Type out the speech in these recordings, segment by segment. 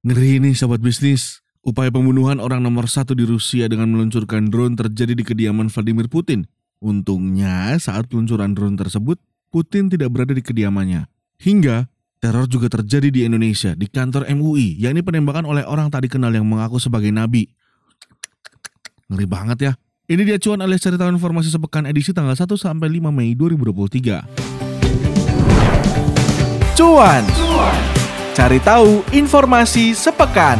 Ngeri nih sobat bisnis. Upaya pembunuhan orang nomor satu di Rusia dengan meluncurkan drone terjadi di kediaman Vladimir Putin. Untungnya saat peluncuran drone tersebut, Putin tidak berada di kediamannya. Hingga teror juga terjadi di Indonesia, di kantor MUI, yakni penembakan oleh orang tak dikenal yang mengaku sebagai nabi. Ngeri banget ya. Ini dia cuan alias cerita informasi sepekan edisi tanggal 1 sampai 5 Mei 2023. Cuan. Cari tahu informasi sepekan.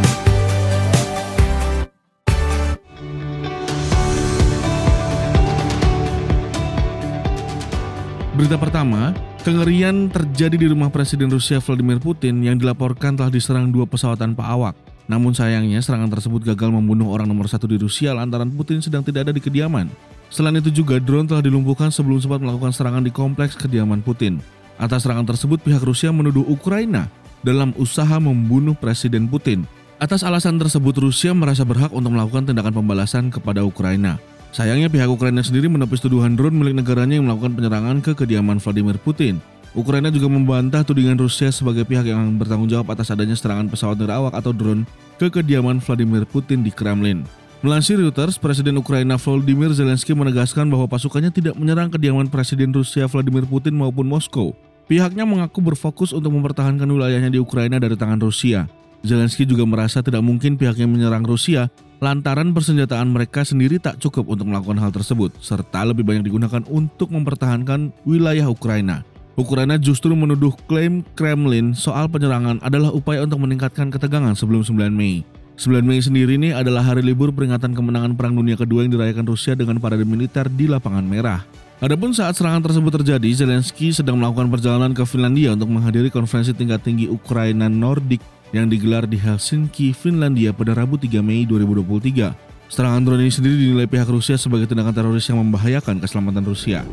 Berita pertama, kengerian terjadi di rumah Presiden Rusia Vladimir Putin yang dilaporkan telah diserang dua pesawat tanpa awak. Namun sayangnya serangan tersebut gagal membunuh orang nomor satu di Rusia lantaran Putin sedang tidak ada di kediaman. Selain itu juga drone telah dilumpuhkan sebelum sempat melakukan serangan di kompleks kediaman Putin. Atas serangan tersebut pihak Rusia menuduh Ukraina dalam usaha membunuh Presiden Putin. Atas alasan tersebut Rusia merasa berhak untuk melakukan tindakan pembalasan kepada Ukraina. Sayangnya pihak Ukraina sendiri menepis tuduhan drone milik negaranya yang melakukan penyerangan ke kediaman Vladimir Putin. Ukraina juga membantah tudingan Rusia sebagai pihak yang bertanggung jawab atas adanya serangan pesawat nirawak atau drone ke kediaman Vladimir Putin di Kremlin. Melansir Reuters, Presiden Ukraina Volodymyr Zelensky menegaskan bahwa pasukannya tidak menyerang kediaman Presiden Rusia Vladimir Putin maupun Moskow. Pihaknya mengaku berfokus untuk mempertahankan wilayahnya di Ukraina dari tangan Rusia. Zelensky juga merasa tidak mungkin pihaknya menyerang Rusia lantaran persenjataan mereka sendiri tak cukup untuk melakukan hal tersebut, serta lebih banyak digunakan untuk mempertahankan wilayah Ukraina. Ukraina justru menuduh klaim Kremlin soal penyerangan adalah upaya untuk meningkatkan ketegangan sebelum 9 Mei. 9 Mei sendiri ini adalah hari libur peringatan kemenangan Perang Dunia Kedua yang dirayakan Rusia dengan parade militer di lapangan merah. Adapun saat serangan tersebut terjadi, Zelensky sedang melakukan perjalanan ke Finlandia untuk menghadiri konferensi tingkat tinggi Ukraina Nordik yang digelar di Helsinki, Finlandia pada Rabu 3 Mei 2023. Serangan drone ini sendiri dinilai pihak Rusia sebagai tindakan teroris yang membahayakan keselamatan Rusia.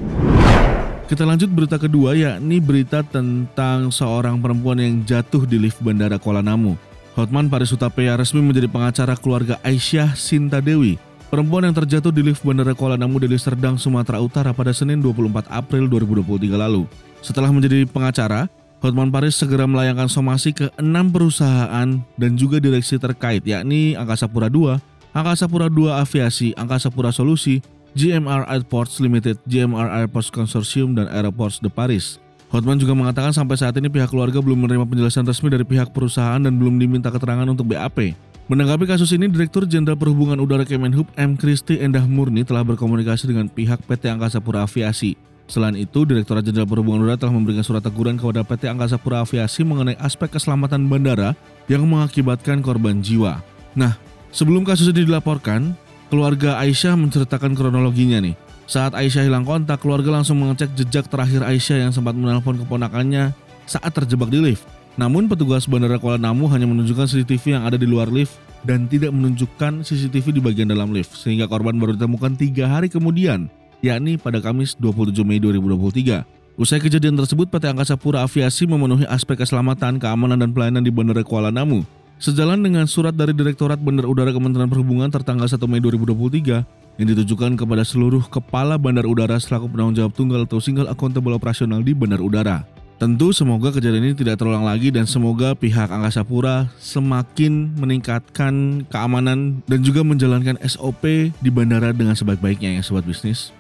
Kita lanjut berita kedua yakni berita tentang seorang perempuan yang jatuh di lift bandara Kuala Namu. Hotman Paris Utapaya resmi menjadi pengacara keluarga Aisyah Sinta Dewi Perempuan yang terjatuh di lift Bandara Kuala Namu Deli Serdang, Sumatera Utara pada Senin 24 April 2023 lalu. Setelah menjadi pengacara, Hotman Paris segera melayangkan somasi ke enam perusahaan dan juga direksi terkait yakni Angkasa Pura II, Angkasa Pura II Aviasi, Angkasa Pura Solusi, GMR Airports Limited, GMR Airports Consortium, dan Aeroports de Paris. Hotman juga mengatakan sampai saat ini pihak keluarga belum menerima penjelasan resmi dari pihak perusahaan dan belum diminta keterangan untuk BAP. Menanggapi kasus ini, Direktur Jenderal Perhubungan Udara Kemenhub M. Kristi Endah Murni telah berkomunikasi dengan pihak PT Angkasa Pura Aviasi. Selain itu, Direktorat Jenderal Perhubungan Udara telah memberikan surat teguran kepada PT Angkasa Pura Aviasi mengenai aspek keselamatan bandara yang mengakibatkan korban jiwa. Nah, sebelum kasus ini dilaporkan, keluarga Aisyah menceritakan kronologinya nih. Saat Aisyah hilang kontak, keluarga langsung mengecek jejak terakhir Aisyah yang sempat menelpon keponakannya saat terjebak di lift. Namun petugas Bandara Kuala Namu hanya menunjukkan CCTV yang ada di luar lift dan tidak menunjukkan CCTV di bagian dalam lift sehingga korban baru ditemukan tiga hari kemudian, yakni pada Kamis 27 Mei 2023. Usai kejadian tersebut, PT Angkasa Pura Aviasi memenuhi aspek keselamatan, keamanan, dan pelayanan di Bandara Kuala Namu. Sejalan dengan surat dari Direktorat Bandar Udara Kementerian Perhubungan tertanggal 1 Mei 2023 yang ditujukan kepada seluruh kepala bandar udara selaku penanggung jawab tunggal atau single accountable operasional di bandar udara. Tentu semoga kejadian ini tidak terulang lagi dan semoga pihak Angkasa Pura semakin meningkatkan keamanan dan juga menjalankan SOP di bandara dengan sebaik-baiknya ya sobat bisnis.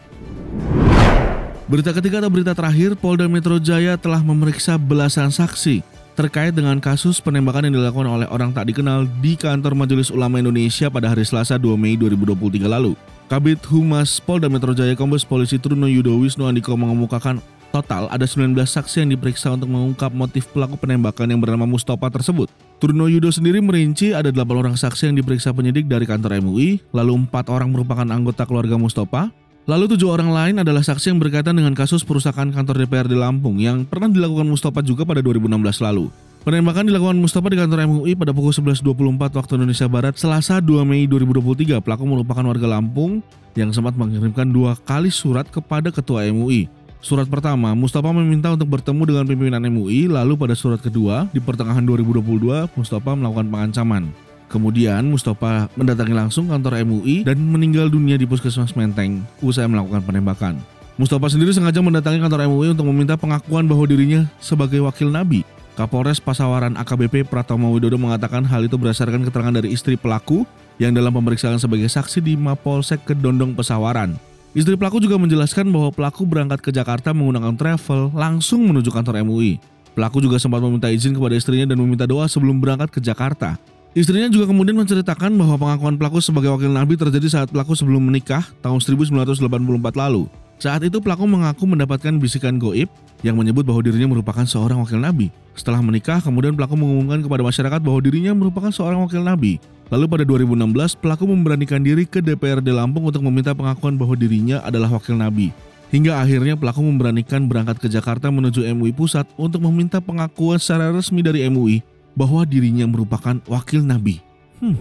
Berita ketiga atau berita terakhir, Polda Metro Jaya telah memeriksa belasan saksi terkait dengan kasus penembakan yang dilakukan oleh orang tak dikenal di kantor Majelis Ulama Indonesia pada hari Selasa 2 Mei 2023 lalu. Kabit Humas Polda Metro Jaya Kombes Polisi Truno Yudo Wisnu Andiko mengemukakan Total ada 19 saksi yang diperiksa untuk mengungkap motif pelaku penembakan yang bernama Mustafa tersebut. Turno Yudo sendiri merinci ada 8 orang saksi yang diperiksa penyidik dari kantor MUI, lalu 4 orang merupakan anggota keluarga Mustafa, lalu 7 orang lain adalah saksi yang berkaitan dengan kasus perusakan kantor DPR di Lampung yang pernah dilakukan Mustafa juga pada 2016 lalu. Penembakan dilakukan Mustafa di kantor MUI pada pukul 11.24 waktu Indonesia Barat Selasa 2 Mei 2023. Pelaku merupakan warga Lampung yang sempat mengirimkan dua kali surat kepada Ketua MUI. Surat pertama, Mustafa meminta untuk bertemu dengan pimpinan MUI, lalu pada surat kedua, di pertengahan 2022, Mustafa melakukan pengancaman. Kemudian Mustafa mendatangi langsung kantor MUI dan meninggal dunia di Puskesmas Menteng usai melakukan penembakan. Mustafa sendiri sengaja mendatangi kantor MUI untuk meminta pengakuan bahwa dirinya sebagai wakil Nabi. Kapolres Pasawaran AKBP Pratomo Widodo mengatakan hal itu berdasarkan keterangan dari istri pelaku yang dalam pemeriksaan sebagai saksi di Mapolsek Kedondong Pesawaran. Istri pelaku juga menjelaskan bahwa pelaku berangkat ke Jakarta menggunakan travel langsung menuju kantor MUI. Pelaku juga sempat meminta izin kepada istrinya dan meminta doa sebelum berangkat ke Jakarta. Istrinya juga kemudian menceritakan bahwa pengakuan pelaku sebagai wakil Nabi terjadi saat pelaku sebelum menikah tahun 1984 lalu. Saat itu pelaku mengaku mendapatkan bisikan goib yang menyebut bahwa dirinya merupakan seorang wakil nabi. Setelah menikah, kemudian pelaku mengumumkan kepada masyarakat bahwa dirinya merupakan seorang wakil nabi. Lalu pada 2016, pelaku memberanikan diri ke DPRD Lampung untuk meminta pengakuan bahwa dirinya adalah wakil nabi. Hingga akhirnya pelaku memberanikan berangkat ke Jakarta menuju MUI Pusat untuk meminta pengakuan secara resmi dari MUI bahwa dirinya merupakan wakil nabi. Hmm.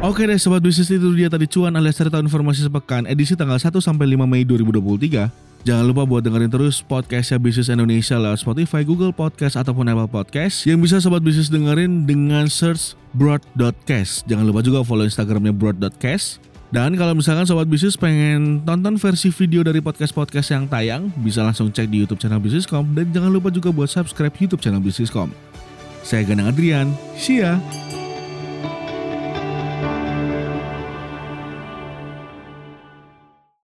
Oke deh sobat bisnis itu dia tadi cuan alias cerita informasi sepekan edisi tanggal 1 sampai 5 Mei 2023. Jangan lupa buat dengerin terus podcastnya Bisnis Indonesia lewat Spotify, Google Podcast, ataupun Apple Podcast yang bisa sobat bisnis dengerin dengan search broad.cast. Jangan lupa juga follow Instagramnya broad.cast. Dan kalau misalkan sobat bisnis pengen tonton versi video dari podcast-podcast yang tayang, bisa langsung cek di YouTube channel Bisniscom dan jangan lupa juga buat subscribe YouTube channel Bisniscom. Saya Ganang Adrian, see ya!